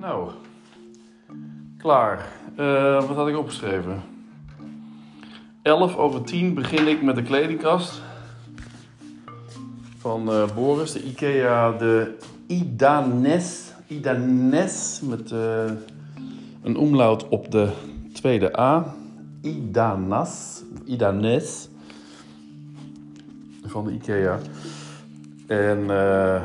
Nou, klaar. Eh, wat had ik opgeschreven? 11 over 10 begin ik met de kledingkast van eh, Boris, de IKEA, de Idanes. Idanes met eh, een omlaut op de tweede A. Idanas, Idanes van de IKEA. En eh,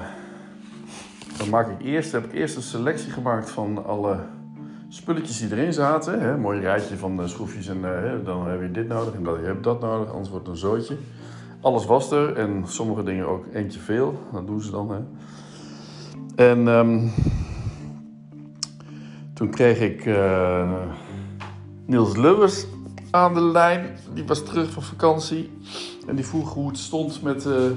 dan maak ik eerst, heb ik eerst een selectie gemaakt van alle spulletjes die erin zaten. Hè? Mooi rijtje van schroefjes en eh, dan heb je dit nodig en dan heb je dat nodig, anders wordt het een zootje. Alles was er en sommige dingen ook eentje veel. Dat doen ze dan. Hè? En ehm, toen kreeg ik eh, Niels Lubbers aan de lijn. Die was terug van vakantie. En die vroeg hoe het stond met de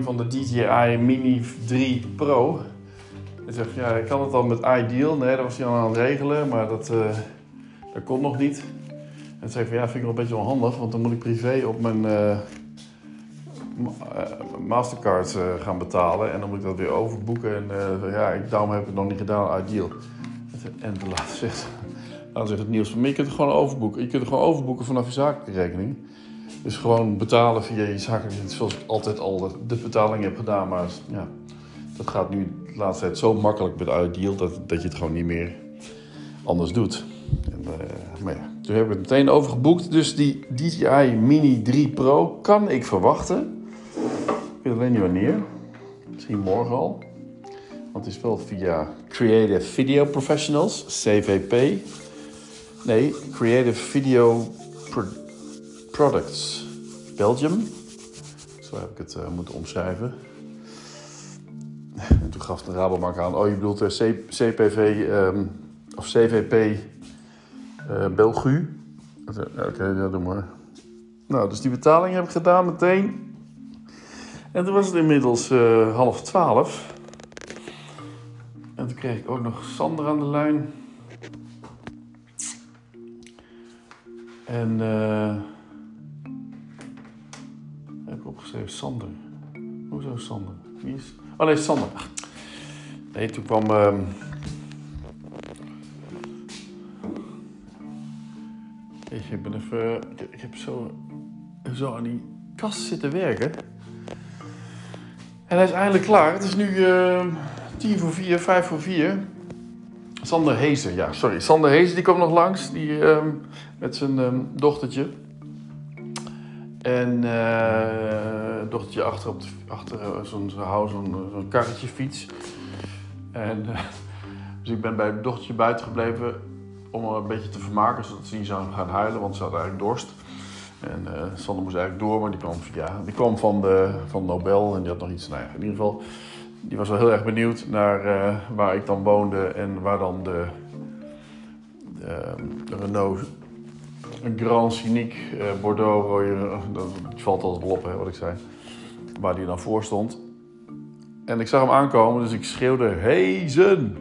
van de DJI Mini 3 Pro. Hij zegt, ja, ik kan het al met Ideal. Nee, dat was hij al aan het regelen, maar dat, eh, dat kon nog niet. En zei van, ja, vind ik wel een beetje onhandig, want dan moet ik privé op mijn eh, eh, Mastercard gaan betalen. En dan moet ik dat weer overboeken. En eh, ja, ik, daarom heb ik het nog niet gedaan, Ideal. En toen later zegt, later zegt het nieuws van, je kunt het gewoon overboeken. Je kunt het gewoon overboeken vanaf je zakelijke rekening. Dus gewoon betalen via je zakelijke zoals ik altijd al de, de betaling heb gedaan. Maar ja, dat gaat nu de laatste tijd zo makkelijk met Ideal dat, dat je het gewoon niet meer anders doet. En, eh, maar ja, toen heb ik het meteen overgeboekt. Dus die DJI Mini 3 Pro kan ik verwachten. Ik weet alleen niet wanneer. Misschien morgen al. Want het is wel via Creative Video Professionals, CVP. Nee, Creative Video Pro- Products Belgium. Zo heb ik het eh, moeten omschrijven. En toen gaf de Rabobank aan, oh je bedoelt eh, CPV ehm, of CVP eh Belgu. Oké, ja, doe maar. Nou, dus die betaling heb ik gedaan meteen. En toen was het inmiddels half twaalf. En toen kreeg ik ook nog Sander aan de lijn. En eh opgeschreven Sander. Hoezo Sander? Wie is? Oh nee, Sander. Nee, toen kwam. ehm, ik ben even. ik- heb zo, zo aan die kast zitten werken. En hij is eindelijk klaar. Het is nu eh, tien voor vier, vijf voor vier. Sander Hezen, ja, sorry. Sander Hezen die kwam nog langs. Die, ehm, met zijn dochtertje. En eh dochtertje achter, op de, achter eh, zo'n zo'n karretje fiets. En, eh, dus ik ben bij het dochtertje buiten gebleven om haar een beetje te vermaken, zodat ze niet zou gaan huilen, want ze had eigenlijk dorst. En eh Sander moest eigenlijk door, maar die kwam, die kwam van, de, van Nobel en die had nog iets. Nou in ieder geval, die was wel heel erg benieuwd naar waar ik dan woonde en waar dan de, de Renault een Grand Scenic eh, Bordeaux, rode, eh, dat valt altijd wel hè, wat ik zei, waar die dan voor stond. En ik zag hem aankomen, dus ik schreeuwde, Hezen!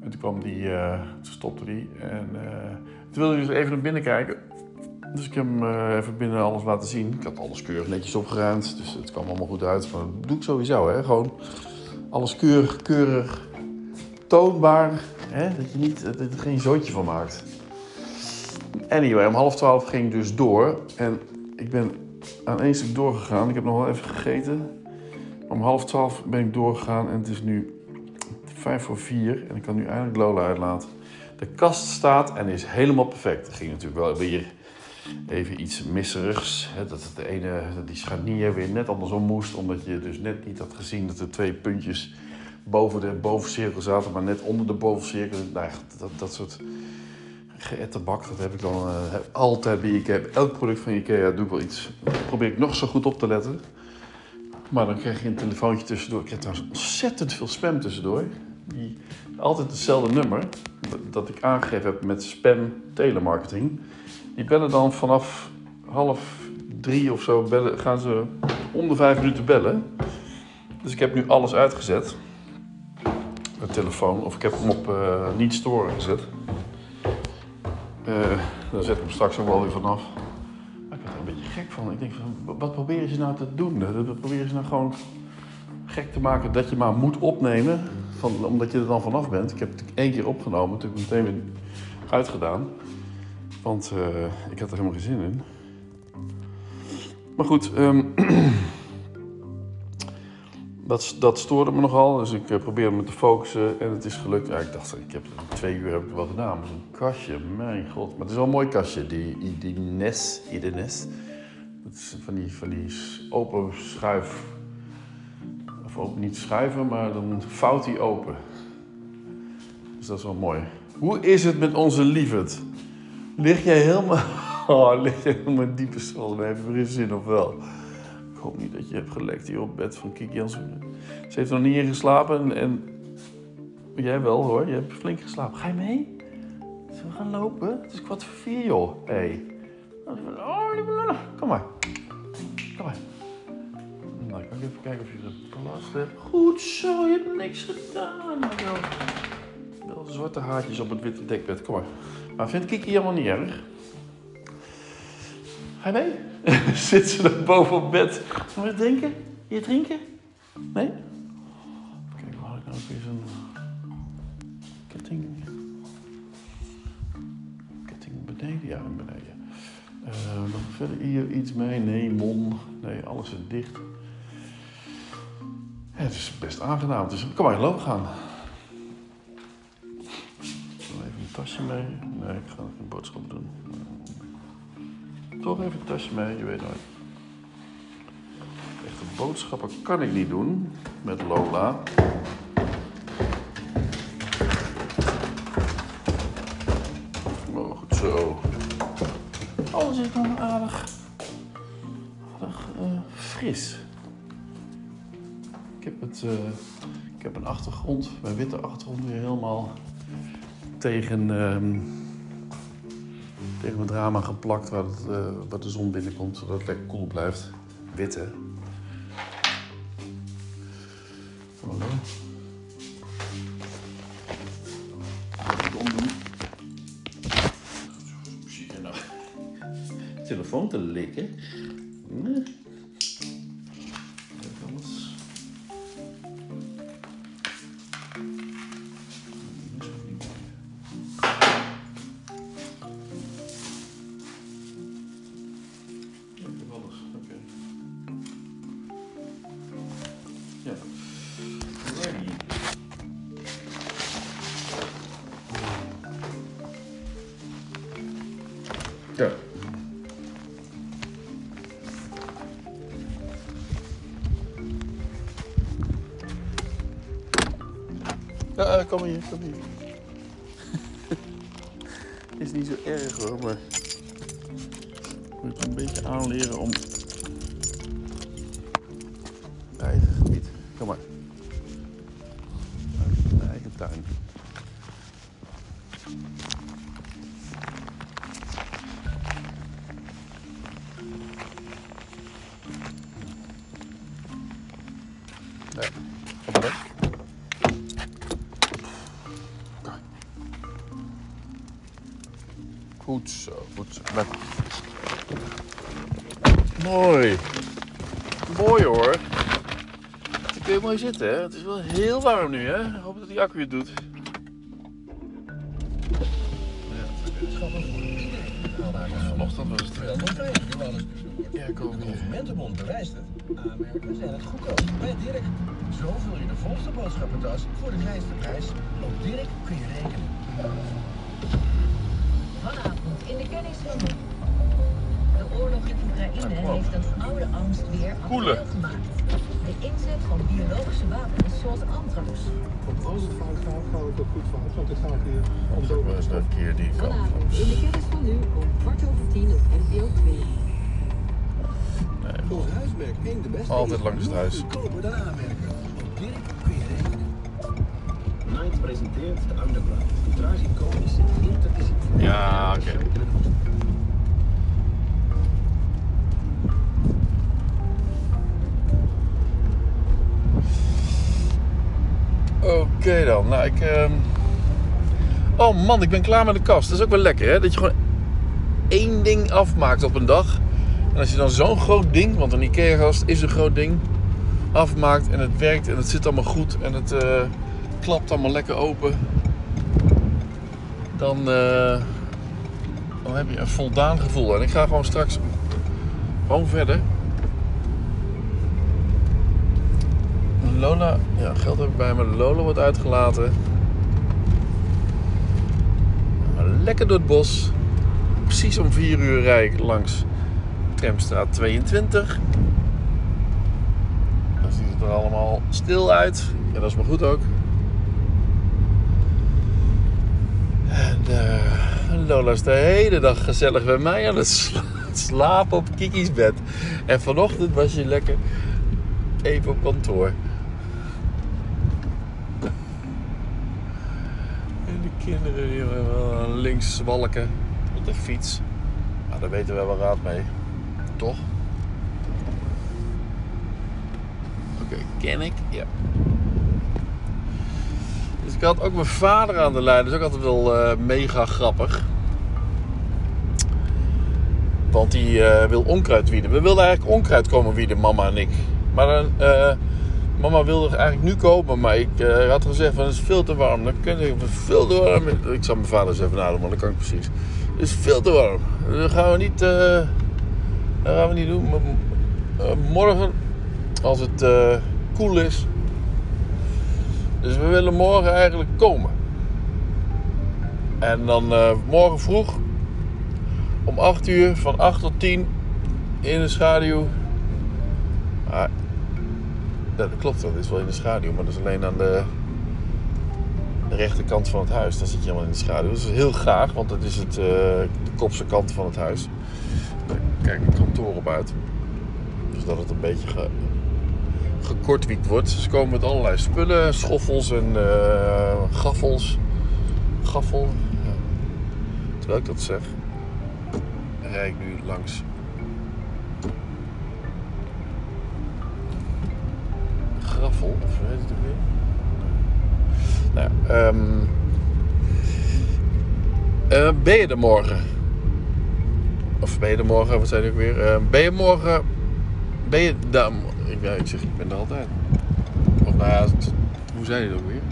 En toen kwam die, eh, toen stopte die en toen wilde hij dus even naar binnen kijken. Dus ik heb hem even binnen alles laten zien. Ik had alles keurig netjes opgeruimd, dus het kwam allemaal goed uit. Dat doe ik sowieso, hè. Gewoon alles keurig, keurig, toonbaar. Hè? Dat je niet, dat er geen zootje van maakt. Anyway, om half twaalf ging ik dus door. En ik ben aan één stuk doorgegaan. Ik heb nog wel even gegeten. Om half twaalf ben ik doorgegaan en het is nu vijf voor vier. En ik kan nu eindelijk Lola uitlaten. De kast staat en is helemaal perfect. Er ging natuurlijk wel weer even iets misserigs. Dat de ene, die scharnier weer net andersom moest. Omdat je dus net niet had gezien dat er twee puntjes boven de bovencirkel zaten. Maar net onder de bovencirkel. Nou, dat, dat soort geëttenbak, dat heb ik dan eh, altijd bij Ikea. Elk product van Ikea doe ik wel iets. Probeer ik nog zo goed op te letten. Maar dan krijg je een telefoontje tussendoor. Ik krijg trouwens ontzettend veel spam tussendoor. Die, altijd hetzelfde nummer dat, dat ik aangegeven heb met spam telemarketing. Die bellen dan vanaf half drie of zo, bellen, gaan ze om de vijf minuten bellen. Dus ik heb nu alles uitgezet. De telefoon, of ik heb hem op eh, niet storen gezet. Eh, dan zet ik hem straks ook wel weer vanaf. Ik werd er een beetje gek van. Ik denk van, wat proberen ze nou te doen? Dat proberen ze nou gewoon gek te maken dat je maar moet opnemen, van, omdat je er dan vanaf bent. Ik heb het één keer opgenomen, toen ik meteen weer uitgedaan. Want eh, ik had er helemaal geen zin in. Maar goed, ehm, dat, dat stoorde me nogal. Dus ik uh, probeerde me te focussen en het is gelukt. Ik dacht, ik heb twee uur heb ik wel gedaan. Maar zo'n kastje, mijn god. Maar het is wel een mooi kastje, die, die Nes, Ideness. Dat is van die, van die open schuif. Of open, niet schuiven, maar dan vouwt hij open. Dus dat is wel mooi. Hoe is het met onze lieverd? Lig jij helemaal... Oh, lig jij helemaal in diepe Dan heb je er zin of wel? Hoop niet dat je hebt gelekt hier op bed van Kiki Jansen. Ze heeft nog niet in geslapen en. Jij wel hoor, je hebt flink geslapen. Ga je mee? Zullen we gaan lopen? Het is kwart voor vier joh. Hé. Hey. Oh, lieve Luna. Kom maar. Kom maar. Nou, ik kan even kijken of je gelast hebt. Goed zo, je hebt niks gedaan. Nou, wel, wel zwarte haartjes op het witte dekbed. Kom maar. Maar vindt Kiki helemaal niet erg? Ga je mee? Zit ze er boven op bed? Gaan we drinken? Je drinken? Nee? Kijk, waar ik nou ook weer zo'n ketting? Ketting beneden? Ja, beneden. Uh, dan verder hier iets mee? Nee, mon. Nee, alles is dicht. Ja, het is best aangenaam. Dus kom maar, loop gaan. Even een tasje mee. Nee, ik ga geen boodschap doen. Toch even een tasje mee, je weet nooit. Echte boodschappen kan ik niet doen met Lola. Oh, goed zo. Alles is nog aardig, aardig uh, fris. Ik heb, het, uh, ik heb een achtergrond, mijn witte achtergrond weer helemaal tegen, uh, tegen mijn drama geplakt uh, waar de zon binnenkomt, zodat het lekker koel blijft. Wit hè. Hallo. Even omdoen. Zie je nou? Telefoon te likken. Kom hier, kom hier. Is niet zo erg hoor, maar moet je een beetje aanleren om Goed zo, goed zo. Lekker. Mooi. Mooi hoor. Dan kun je mooi zitten, hè? Het is wel heel warm nu, hè? Ik hoop dat die accu het doet. Vanochtend was het Wel Ja, ik ook. De Consumentenbond bewijst het. Aanmerken zijn het goedkoop. Bij Dirk. Zo vul je de volste boodschappentas voor de kleinste prijs. Op Dirk kun je rekenen. In de kennis van nu. De oorlog in Oekraïne heeft een oude angst weer actueel gemaakt. De inzet van biologische wapens zoals anthrax. Want als het fout gaat, gaat het ook goed fout. Want het gaat hier om zo Dat was een keer die kant. Vanavond in de kennis van nu om kwart over tien op NPO 2. Nee, Volgens Huismerk 1 de beste. Altijd langs het huis. Goedkoper dan aanmerken. Dirk kun je rekenen. Night presenteert de Underground. Een tragicomische, interdisciplinaire... Ja, oké. Oké dan, nou ik... ehm, Oh man, ik ben klaar met de kast. Dat is ook wel lekker hè, dat je gewoon één ding afmaakt op een dag. En als je dan zo'n groot ding, want een Ikea-gast is een groot ding. afmaakt en het werkt en het zit allemaal goed en het eh, klapt allemaal lekker open, dan, eh, dan heb je een voldaan gevoel. En ik ga gewoon straks gewoon verder. Lola, ja, geld heb ik bij me. Lola wordt uitgelaten. Lekker door het bos. Precies om 4 uur rij ik langs Tramstraat 22. Dan ziet het er allemaal stil uit. En dat is maar goed ook. En eh, Lola is de hele dag gezellig bij mij aan het sla- slapen op Kiki's bed. En vanochtend was je lekker even op kantoor. En de kinderen die wel links walken op de fiets. Maar daar weten we wel raad mee. Toch? Oké, ken ik? Ja. Dus ik had ook mijn vader aan de lijn. Dat is ook altijd wel eh, mega grappig. Want die eh, wil onkruid wieden. We wilden eigenlijk onkruid komen wieden, mama en ik. Maar eh, mama wilde eigenlijk nu kopen. Maar ik eh, had gezegd van het is veel te warm. Dan kun je het veel te warm. Ik zal mijn vader even nadenken, maar dat kan ik precies. Het is veel te warm. Dat gaan we niet, dat gaan we niet doen. Maar, eh, morgen, als het koel is. Dus we willen morgen eigenlijk komen. En dan morgen vroeg om 8 uur, van 8 tot 10 in de schaduw. Ja, dat klopt, dat is wel in de schaduw, maar dat is alleen aan de, rechterkant van het huis. Dan zit je helemaal in de schaduw. Dat is heel graag, want dat is het, eh, de kopse kant van het huis. Kijk ik kantoor op uit. Dus dat het een beetje ge, gekortwiekt wordt. Ze komen met allerlei spullen, schoffels en eh, gaffels. Gaffel. Terwijl ik dat zeg, rijd ik nu langs. Of hoe heet het ook weer? Nou, ehm, eh, ben je er morgen? Of ben je er morgen, wat zei ook weer? Eh, ben je morgen, ben je daar? Ik, ik zeg, ik ben er altijd. Of nou ja, hoe zei je dat ook weer?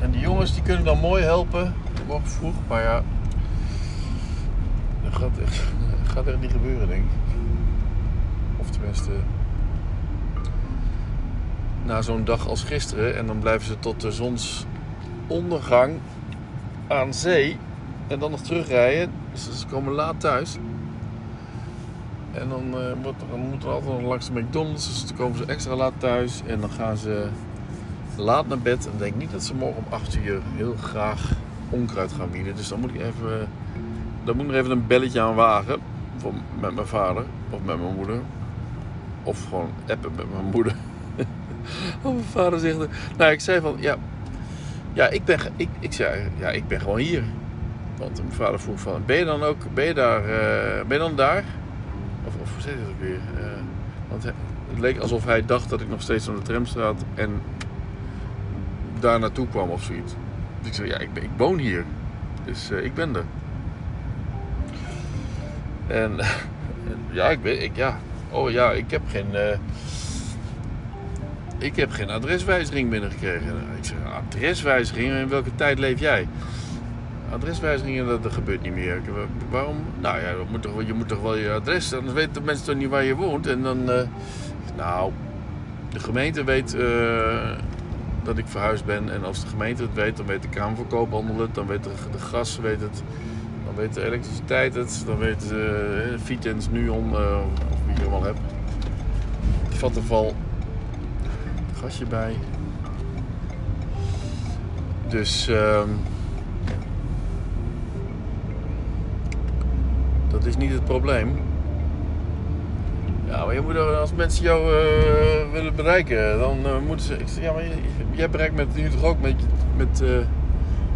En die jongens die kunnen dan mooi helpen, morgen vroeg, maar ja, dat gaat echt, dat gaat echt niet gebeuren, denk ik. Tenminste, na zo'n dag als gisteren en dan blijven ze tot de zonsondergang aan zee en dan nog terugrijden. Dus ze komen laat thuis. En dan, eh, moeten we altijd nog langs de McDonald's, dus dan komen ze extra laat thuis en dan gaan ze laat naar bed. En ik denk niet dat ze morgen om 8 uur heel graag onkruid gaan wieden. Dus dan moet ik even, dan moet ik even een belletje aan wagen. Voor, met mijn vader of met mijn moeder. Of gewoon appen met mijn moeder. mijn vader zegt, nou ik zei van, ja, ja ik, ben, ik, ik zei, ja ik ben gewoon hier. Want mijn vader vroeg van, ben je dan ook, ben je daar, eh, ben je dan daar? Of, of hoe zei hij dat ook weer? Eh, want het leek alsof hij dacht dat ik nog steeds aan de tramstraat en daar naartoe kwam of zoiets. Dus ik zei, ja, ik, ben, ik woon hier. Dus eh, ik ben er. En ja, ik weet, ik, ja. Oh ja, ik heb geen, eh, ik heb geen adreswijziging binnengekregen. Ik zeg, adreswijziging? In welke tijd leef jij? Adreswijzigingen, dat, gebeurt niet meer. Wa- waarom? Nou ja, moet toch, je moet toch wel je adres, anders weten de mensen toch niet waar je woont. En dan, eh, nou, de gemeente weet eh, dat ik verhuisd ben. En als de gemeente het weet, dan weet de Kamer van Koophandel het. Dan weet de, gas weet het. Dan weet de elektriciteit het. Dan weet uh, Vitens, Nuon, eh, wie je allemaal hebt. Vattenval. Gasje bij. Dus... ehm, dat is niet het probleem. Ja, maar je moet er, als mensen jou eh, willen bereiken, dan eh, moeten ze. Ik zeg, ja, maar jij bereikt me nu toch ook met, met, eh,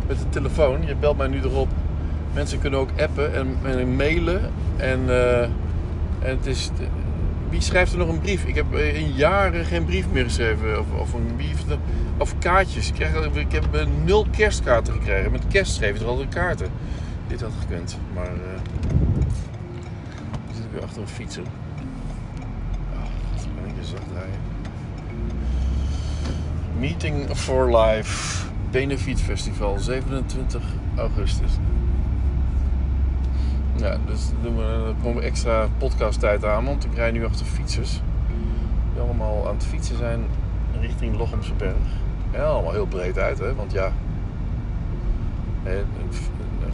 met de telefoon. Je belt mij nu erop. Mensen kunnen ook appen en, en mailen. En, eh, en het is. Wie schrijft er nog een brief? Ik heb eh, in jaren geen brief meer geschreven. Of, of een brief. Of kaartjes. Ik, krijg, ik heb eh, nul kerstkaarten gekregen. Met kerst schreef je er altijd kaarten. Dit had gekund. Maar. eh, zit ik weer achter een fietser. Even zacht draaien. Meeting for Life. Benefiet Festival, 27 augustus. Ja, dus doen we, extra podcasttijd aan, want ik rij nu achter fietsers. Die allemaal aan het fietsen zijn richting Lochemse Berg. En allemaal heel breed uit, hè, want ja, een,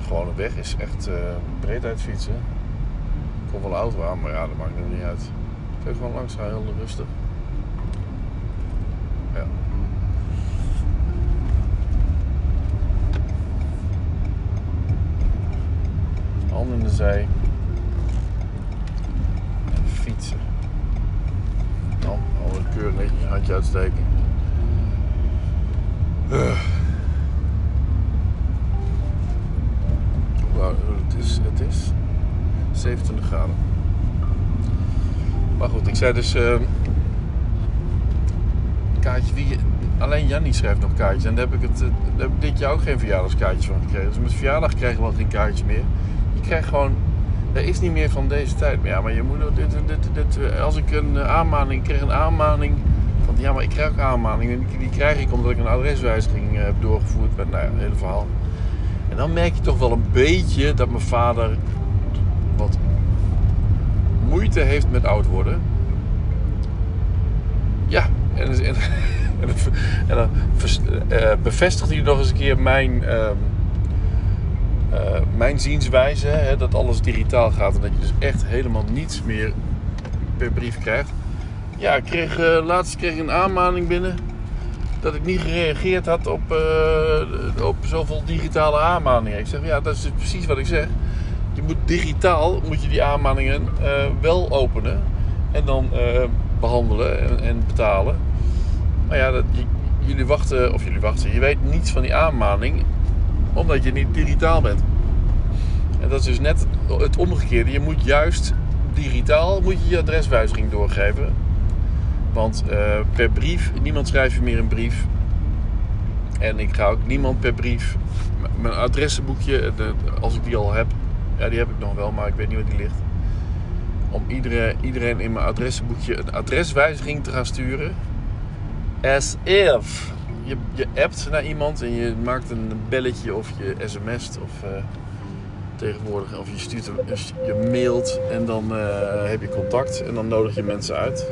gewone weg is echt eh, breed uit fietsen. Ik kom wel auto aan, maar ja, dat maakt nog niet uit. Even gewoon langs heel rustig. Ja. Zij. En fietsen. Nou, al een keurig netjes een handje uitsteken. Nou, het is, het is 27 graden. Maar goed, ik zei dus. Uh, kaartje die. Alleen Jannie schrijft nog kaartjes. En daar heb ik, het, daar heb ik dit jaar ook geen verjaardagskaartjes van gekregen. Dus met verjaardag krijgen we al geen kaartjes meer. Je krijgt gewoon. Er is niet meer van deze tijd meer. Ja, maar je moet. Dit, dit, dit, als ik een aanmaning. Ik kreeg een aanmaning. Van ja, maar ik krijg ook aanmaningen. Die, die krijg ik omdat ik een adreswijziging heb doorgevoerd. Met nou het hele verhaal. En dan merk je toch wel een beetje dat mijn vader. wat moeite heeft met oud worden. Ja, en, en, dan bevestigt hij nog eens een keer mijn, uh, uh, mijn zienswijze. Hè, dat alles digitaal gaat en dat je dus echt helemaal niets meer per brief krijgt. Ja, ik kreeg, uh, laatst kreeg ik een aanmaning binnen dat ik niet gereageerd had op, op zoveel digitale aanmaningen. Ik zeg, ja, dat is precies wat ik zeg je moet digitaal moet je die aanmaningen wel openen en dan behandelen en, en, betalen. Maar ja, dat, je, jullie wachten, of jullie wachten, je weet niets van die aanmaning omdat je niet digitaal bent. En dat is dus net het omgekeerde. Je moet juist digitaal moet je, je adreswijziging doorgeven. Want uh, per brief, niemand schrijft je meer een brief. En ik ga ook niemand per brief mijn adressenboekje, de, als ik die al heb, ja, die heb ik nog wel, maar ik weet niet waar die ligt. Om iedereen, iedereen in mijn adressenboekje een adreswijziging te gaan sturen. As if. Je, je appt naar iemand en je maakt een belletje of je sms't of uh, tegenwoordig. Of je stuurt je mailt en dan uh, heb je contact en dan nodig je mensen uit.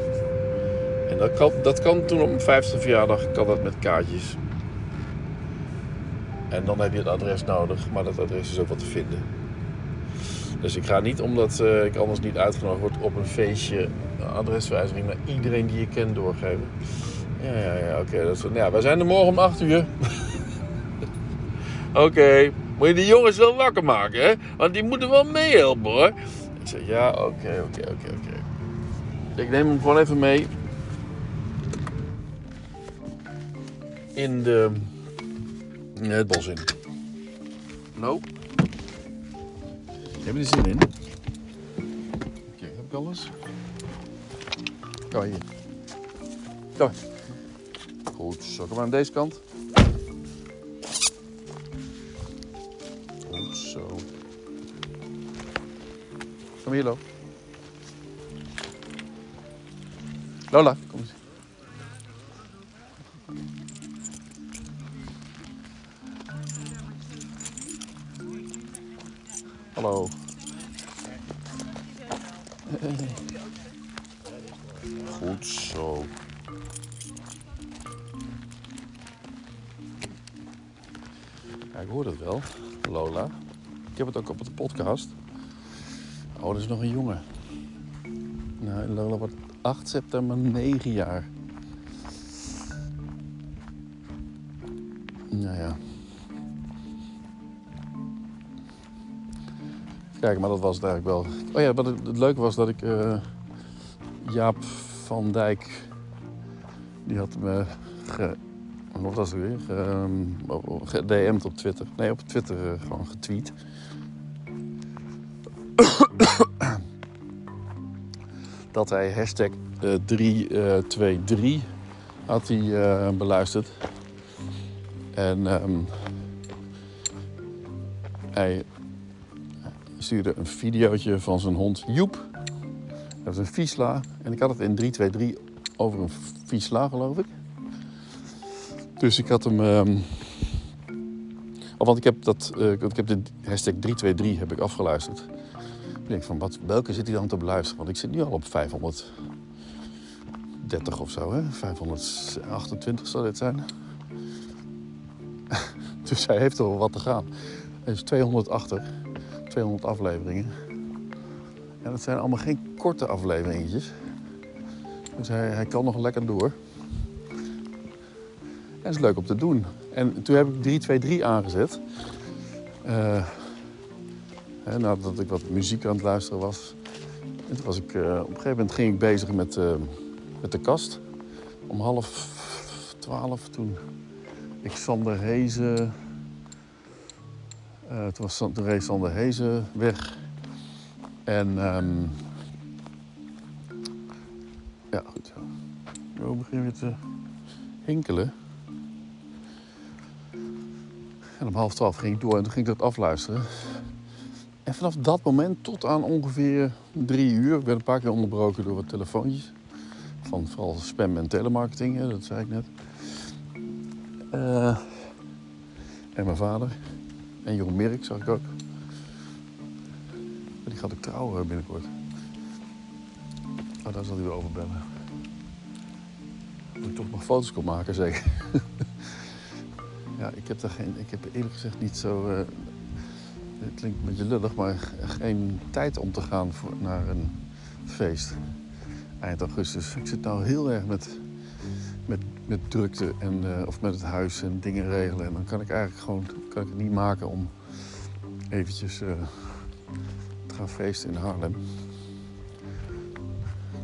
En dat kan, dat kan toen op mijn 50ste verjaardag kan dat met kaartjes. En dan heb je het adres nodig, maar dat adres is ook wat te vinden. Dus ik ga niet, omdat uh, ik anders niet uitgenodigd word op een feestje, adreswijziging naar iedereen die je kent doorgeven. Ja, ja, ja, oké. Okay, nou ja, wij zijn er morgen om 8 uur. oké, moet je die jongens wel wakker maken, hè? Want die moeten wel meehelpen, hoor. Ik zeg, ja, oké, oké, oké, oké. Ik neem hem gewoon even mee. In de... Het bos in. No. Heb je er zin in? Kijk, heb ik alles? Kom hier. Kom Goed, zo. Kom aan deze kant. Goed zo. Kom hier, Lo. Lola, kom eens. Podcast. Oh, dat is nog een jongen. Nou, Lola wordt 8 september 9 jaar. Nou ja. Kijk, maar dat was het eigenlijk wel. Oh ja, wat het, leuke was dat ik uh, Jaap van Dijk, die had me ge, wat was het weer? Ge, DM'd op Twitter. Nee, op Twitter uh, gewoon getweet. Dat hij hashtag uh, 323 had hij beluisterd. En um, hij stuurde een videootje van zijn hond Joep. Dat was een Visla. En ik had het in 323 over een fietsla, geloof ik. Dus ik had hem. ehm, want ik heb, dat, eh, ik heb de hashtag 323 heb ik afgeluisterd. Ik denk van, wat, welke zit hij dan te beluisteren? Want ik zit nu al op 530 of zo, hè? 528 zou dit zijn. dus hij heeft wel wat te gaan. Hij is 200 achter, 200 afleveringen. En dat zijn allemaal geen korte afleveringetjes. Dus hij, hij kan nog lekker door. En is leuk om te doen. En toen heb ik 323 aangezet. Eh, nadat ik wat muziek aan het luisteren was. En toen was ik, eh, op een gegeven moment ging ik bezig met, eh, met de kast. Om half twaalf toen ik Sander Hezen... eh, toen, was, toen reed Sander Hezen weg. En... ehm, ja, goed. We beginnen weer te hinkelen. En om half twaalf ging ik door en toen ging ik dat afluisteren. En vanaf dat moment tot aan ongeveer drie uur... Ik ben een paar keer onderbroken door wat telefoontjes. Van vooral spam en telemarketing, dat zei ik net. Eh, en mijn vader. En Jeroen Merk zag ik ook. Die gaat ook trouwen binnenkort. Oh, daar zal hij weer over bellen. Dat ik toch nog foto's kon maken, zeker. ja, ik heb daar geen... Ik heb eerlijk gezegd niet zo... eh, het klinkt een beetje lullig, maar geen tijd om te gaan voor, naar een feest. Eind augustus. Ik zit nou heel erg met, met, met drukte en, eh, of met het huis en dingen regelen. En dan kan ik eigenlijk gewoon kan ik het niet maken om eventjes eh, te gaan feesten in Haarlem.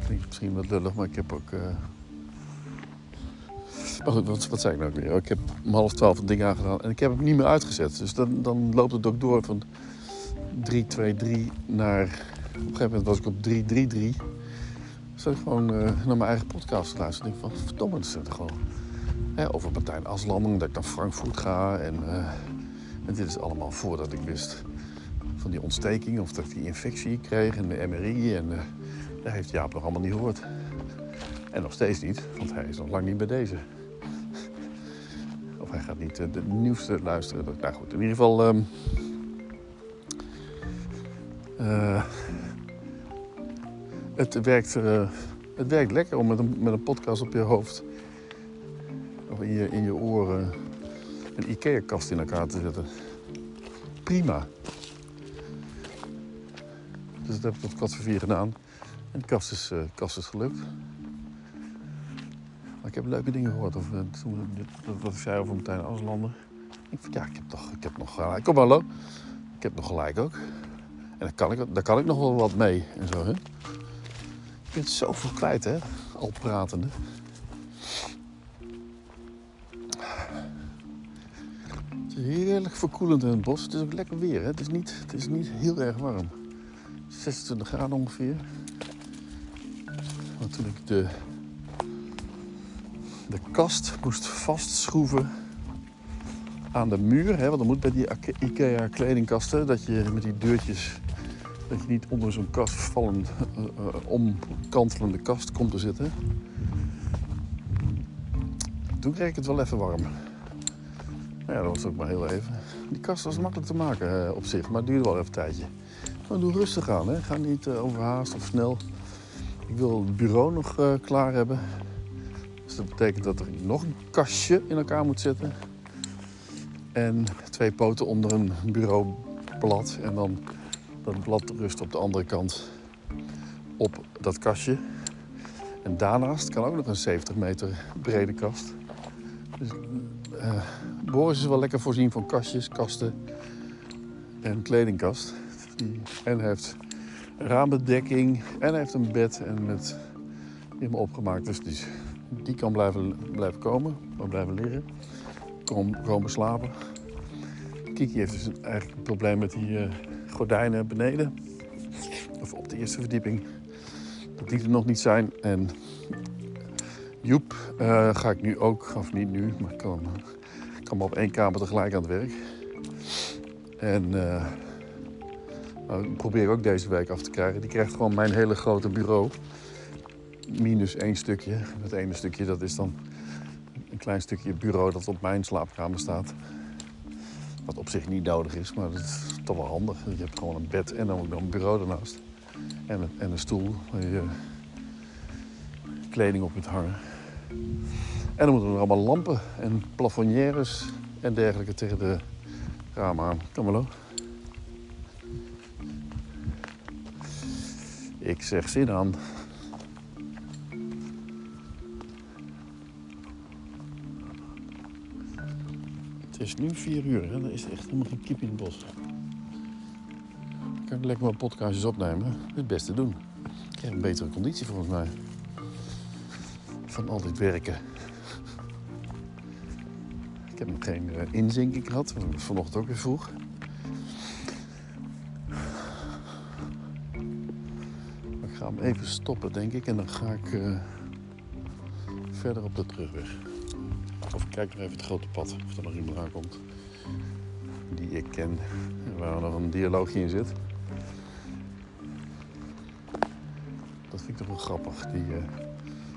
Klinkt misschien wat lullig, maar ik heb ook... eh, Maar goed, wat, wat zei ik nou weer? Ik heb om half twaalf het ding aangedaan en ik heb hem niet meer uitgezet. Dus dan, dan loopt het ook door van 3, 2, 3 naar... Op een gegeven moment was ik op 3, 3, 3. Zat ik gewoon eh, naar mijn eigen podcast te luisteren. Ik denk van, verdomme, dat zit er gewoon... Hè, over Martijn Aslanding, dat ik naar Frankfurt ga. En, eh, en dit is allemaal voordat ik wist van die ontsteking... of dat ik die infectie kreeg en de MRI. En eh dat heeft Jaap nog allemaal niet gehoord. En nog steeds niet, want hij is nog lang niet bij deze. Hij gaat niet eh, de nieuwste luisteren. Nou goed, in ieder geval... ehm, eh, het, werkt, eh, het werkt lekker om met een, met een podcast op je hoofd... of in je, in je oren een IKEA-kast in elkaar te zetten. Prima. Dus dat heb ik tot kwart voor vier gedaan. En de kast is, de kast is gelukt. Ik heb leuke dingen gehoord over eh, wat ik zei over Martijn Aslander. Ik vind, ja, ik heb, toch, ik heb nog gelijk. Kom hallo. Ik heb nog gelijk ook. En daar kan ik, daar kan ik nog wel wat mee en zo, hè. Je bent zoveel kwijt, hè. Al pratende. Het is heerlijk verkoelend in het bos. Het is ook lekker weer, hè. Het is niet, het is niet heel erg warm. 26 graden ongeveer. Maar toen ik de, de kast moest vastschroeven aan de muur, hè, want dat moet bij die Ike- IKEA kledingkasten, dat je met die deurtjes, dat je niet onder zo'n kast vallend, eh, eh, omkantelende kast komt te zitten. Toen kreeg ik het wel even warm. Nou ja, dat was ook maar heel even. Die kast was makkelijk te maken eh, op zich, maar het duurde wel even een tijdje. Maar doe rustig aan, hè. ga niet overhaast of snel. Ik wil het bureau nog klaar hebben. Dus dat betekent dat er nog een kastje in elkaar moet zitten. En twee poten onder een bureaublad. En dan dat blad rust op de andere kant op dat kastje. En daarnaast kan ook nog een 70 meter brede kast. Dus eh Boris is wel lekker voorzien van kastjes, kasten en kledingkast. En heeft raambedekking en heeft een bed en met helemaal opgemaakt. Dus die, die kan blijven, blijven komen, maar blijven liggen. Kom, komen slapen. Kiki heeft dus eigenlijk een probleem met die eh, gordijnen beneden. Of op de eerste verdieping. Dat die er nog niet zijn. En Joep eh, ga ik nu ook, of niet nu, maar kan, kan maar op één kamer tegelijk aan het werk. En dat probeer ik ook deze week af te krijgen. Die krijgt gewoon mijn hele grote bureau. Minus één stukje. Het ene stukje dat is dan een klein stukje bureau dat op mijn slaapkamer staat. Wat op zich niet nodig is, maar dat is toch wel handig. Je hebt gewoon een bed en dan ook nog een bureau ernaast. En een, en een stoel waar je kleding op kunt hangen. En dan moeten er allemaal lampen en plafonnières en dergelijke tegen de ramen aan. Kom maar. Ik zeg zin aan. Het is nu vier uur en er is echt helemaal geen kip in het bos. Ik kan lekker mijn podcastjes opnemen. Het beste doen. Ik krijg een betere conditie volgens mij. Van al dit werken. Ik heb nog geen uh, inzinking gehad. Vanochtend ook weer vroeg. Ik ga hem even stoppen, denk ik. En dan ga ik eh, verder op de terugweg. Of kijk nog even het grote pad. Of er nog iemand aankomt. Die ik ken. En waar nog een dialoogje in zit. Dat vind ik toch wel grappig. Die eh,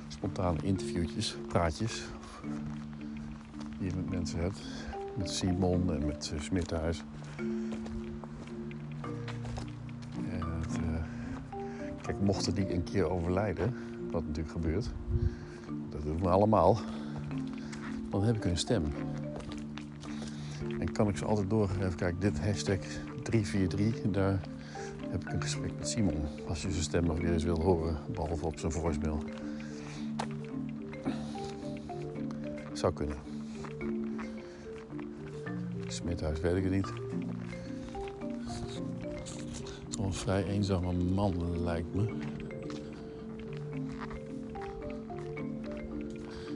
spontane interviewtjes, praatjes. Die je met mensen hebt. Met Simon en met uh, Smithuis. En het, eh, kijk, mochten die een keer overlijden, wat natuurlijk gebeurt, dat doen we allemaal, dan heb ik hun stem. En kan ik ze altijd doorgeven, kijk, dit hashtag 343, daar heb ik een gesprek met Simon. Als je zijn stem nog weer eens wil horen, behalve op zijn voicemail. Zou kunnen. Smithuis weet ik het niet. Toch een vrij eenzame man lijkt me.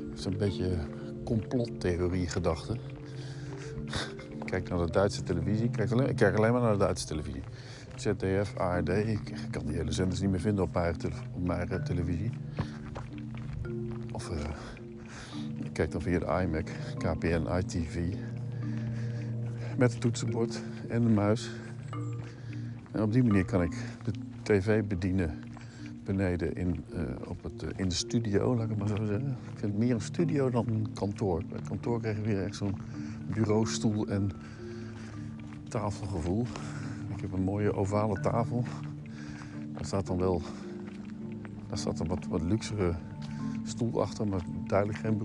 Het is een beetje complottheorie gedachte. Kijk naar de Duitse televisie. Ik kijk, alleen, ik kijk alleen maar naar de Duitse televisie. ZDF, ARD. Ik kan die hele zenders niet meer vinden op mijn, uh, televisie. Of uh, ik kijk dan via de iMac, KPN, ITV. Met het toetsenbord en de muis. En op die manier kan ik de tv bedienen beneden in, uh, op het, uh, in de studio, laat ik het maar zo zeggen. Ik vind het meer een studio dan een kantoor. Bij het kantoor krijg je weer echt zo'n bureaustoel en tafelgevoel. Ik heb een mooie ovale tafel. Daar staat dan wel daar staat een wat, wat luxere stoel achter, maar duidelijk geen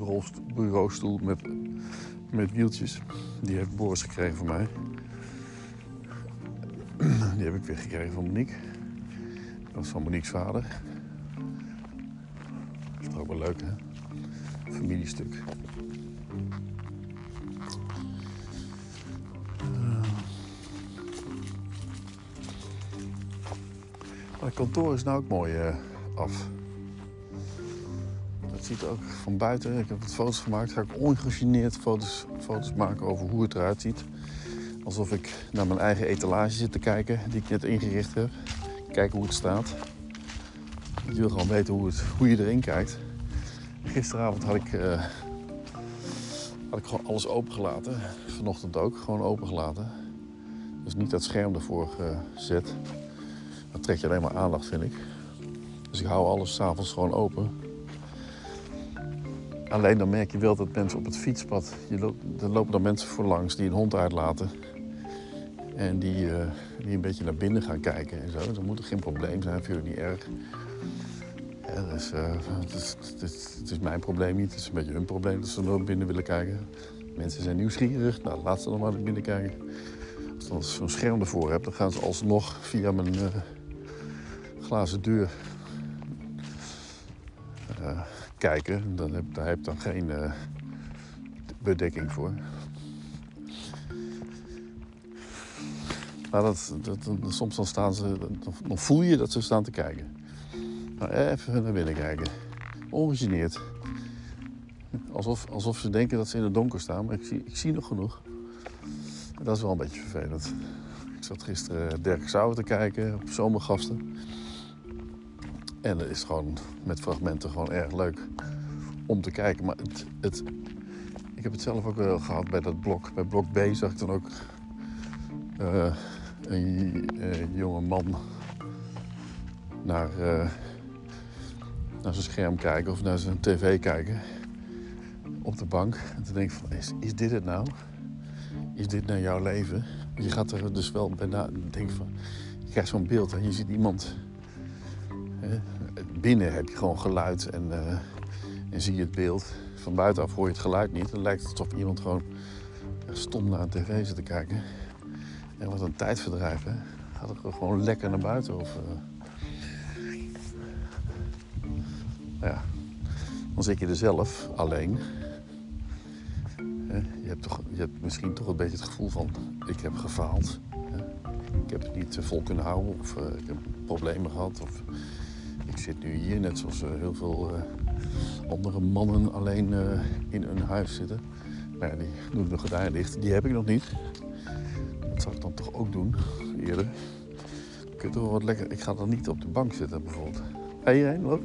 bureaustoel met, met wieltjes. Die heeft Boris gekregen van mij. Die heb ik weer gekregen van Monique. Dat is van Monique's vader. Dat is toch wel leuk, hè? Familiestuk. Maar het kantoor is nou ook mooi uh, af. Dat ziet ook van buiten. Ik heb wat foto's gemaakt. Ga ik ongegeneerd foto's, foto's maken over hoe het eruit ziet. Alsof ik naar mijn eigen etalage zit te kijken, die ik net ingericht heb. Kijken hoe het staat. Je wil gewoon weten hoe, het, je erin kijkt. Gisteravond had ik, uh, had ik gewoon alles opengelaten. Vanochtend ook, gewoon opengelaten. Dus niet dat scherm ervoor gezet. Dat trek je alleen maar aandacht, vind ik. Dus ik hou alles s'avonds gewoon open. Alleen dan merk je wel dat mensen op het fietspad... Je loopt, er lopen dan mensen voor langs die een hond uitlaten. En die, uh, die een beetje naar binnen gaan kijken en zo. Dat moet er geen probleem zijn, vind ik niet erg. Ja, dus, uh, het, is, het, is, mijn probleem niet. Het is een beetje hun probleem dat ze naar binnen willen kijken. Mensen zijn nieuwsgierig. Nou, laat ze dan maar naar binnen kijken. Als ik zo'n scherm ervoor heb, dan gaan ze alsnog via mijn uh, glazen deur kijken. Dan heb, daar heb ik dan geen bedekking voor. Maar dat, dat, dat, soms dan staan ze, dan voel je dat ze staan te kijken. Nou, even naar binnen kijken. Ongegeneerd. Alsof, alsof ze denken dat ze in het donker staan, maar ik zie, ik zie nog genoeg. En dat is wel een beetje vervelend. Ik zat gisteren Dirk Sauer te kijken op zomergasten. En dat is gewoon met fragmenten gewoon erg leuk om te kijken. Maar het, het, ik heb het zelf ook wel gehad bij dat blok. Bij blok B zag ik dan ook uh, een uh, jonge man naar, uh, naar zijn scherm kijken of naar zijn tv kijken op de bank. En te denken van, is, is dit het nou? Is dit nou jouw leven? Je gaat er dus wel bij na denken van, je krijgt zo'n beeld en je ziet iemand. Hè, binnen heb je gewoon geluid en, eh, en zie je het beeld. Van buitenaf hoor je het geluid niet. Dan lijkt het alsof iemand gewoon stom naar een tv zit te kijken. En wat een tijdverdrijf, hè. Gaat er gewoon lekker naar buiten of... eh, ja, dan zit je er zelf alleen. Je hebt, toch, je hebt misschien toch een beetje het gevoel van: ik heb gefaald. Ik heb het niet eh, vol kunnen houden, of eh, ik heb problemen gehad. Of ik zit nu hier, net zoals heel veel andere mannen alleen in een huis zitten. Maar ja, die doen de gordijnen dicht. Die heb ik nog niet. Ook doen, eerder. Je wel wat lekker. Ik ga dan niet op de bank zitten, bijvoorbeeld. Heen, loop.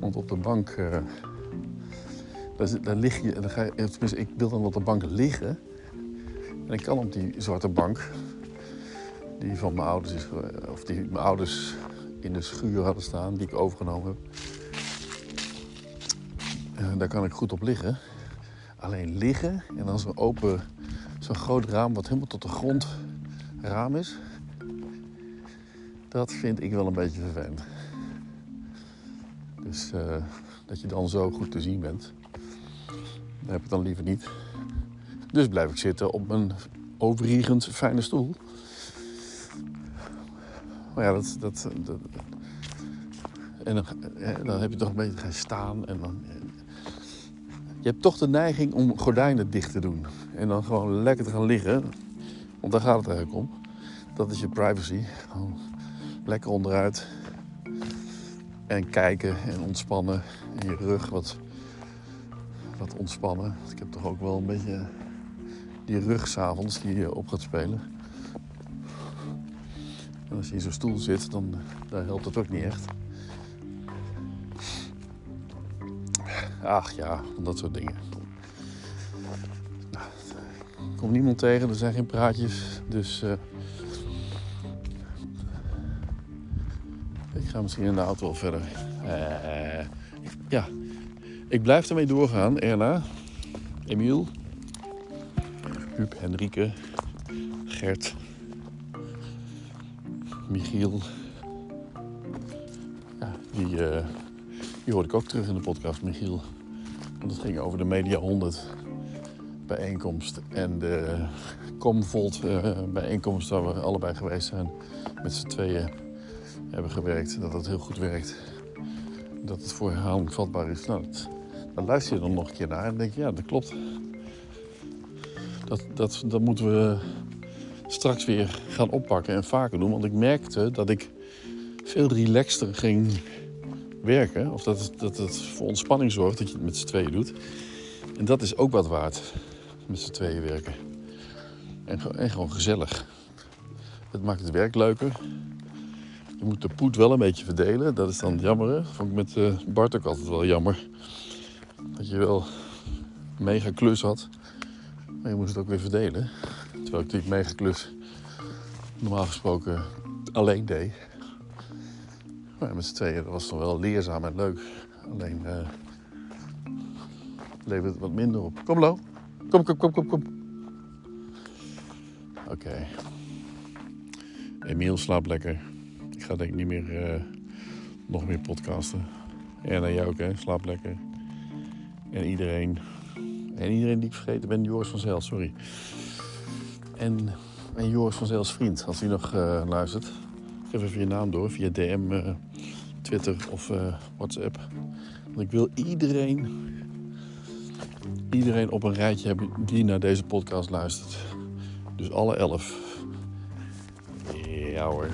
Want op de bank, eh, daar, zit- lig je, dan ga je, tenminste ik wil dan op de bank liggen. En ik kan op die zwarte bank, die van mijn ouders is, of die mijn ouders in de schuur hadden staan, die ik overgenomen heb. Eh, daar kan ik goed op liggen. Alleen liggen en dan zo'n open, zo'n groot raam wat helemaal tot de grond raam is. Dat vind ik wel een beetje vervelend. Dus eh, dat je dan zo goed te zien bent. Dat heb ik dan liever niet. Dus blijf ik zitten op een overiegend fijne stoel. Maar ja, dat... dat, dat en dan, eh, dan heb je toch een beetje gaan staan en dan... eh, Je hebt toch de neiging om gordijnen dicht te doen. En dan gewoon lekker te gaan liggen. Want daar gaat het eigenlijk om. Dat is je privacy. Gewoon lekker onderuit. En kijken en ontspannen. En je rug wat, wat ontspannen. Ik heb toch ook wel een beetje die rug s'avonds die je op gaat spelen. En als je in zo'n stoel zit, dan daar helpt het ook niet echt. Ach ja, dat soort dingen. Er komt niemand tegen, er zijn geen praatjes. Dus eh, ik ga misschien in de auto wel verder. Eh, ja, ik blijf ermee doorgaan. Erna, Emiel, Huub, Henrike, Gert, Michiel. Die, eh, die hoorde ik ook terug in de podcast, Michiel. Want het ging over de Media 100 bijeenkomst en de Comvolt eh, bijeenkomst waar we allebei geweest zijn. Met z'n tweeën hebben gewerkt. Dat het heel goed werkt. Dat het voor herhaling vatbaar is. Nou, dat, dan luister je dan nog een keer naar en denk je, ja, dat klopt. Dat, dat, dat moeten we straks weer gaan oppakken en vaker doen. Want ik merkte dat ik veel relaxter ging werken. Of dat het, dat het voor ontspanning zorgt dat je het met z'n tweeën doet. En dat is ook wat waard. Met z'n tweeën werken. En, ge- en gewoon gezellig. Het maakt het werk leuker. Je moet de poet wel een beetje verdelen. Dat is dan jammer. Hè? Vond ik met eh, Bart ook altijd wel jammer. Dat je wel mega klus had. Maar je moest het ook weer verdelen. Terwijl ik die mega klus normaal gesproken alleen deed. Maar met z'n tweeën dat was dan wel leerzaam en leuk. Alleen eh levert het wat minder op. Kom Lo. Kom, kom, kom, kom, kom. Oké. Emiel slaapt lekker. Ik ga denk ik niet meer eh, nog meer podcasten. En aan jou ook, hè. Slaap lekker. En iedereen. En iedereen die ik vergeten ben, Joris van Zijl, sorry. En, en Joris van Zijls vriend, als hij nog eh, luistert. Geef even je naam door via DM, eh, Twitter of WhatsApp. Want ik wil iedereen, iedereen op een rijtje hebben die naar deze podcast luistert. Dus alle elf. Ja hoor.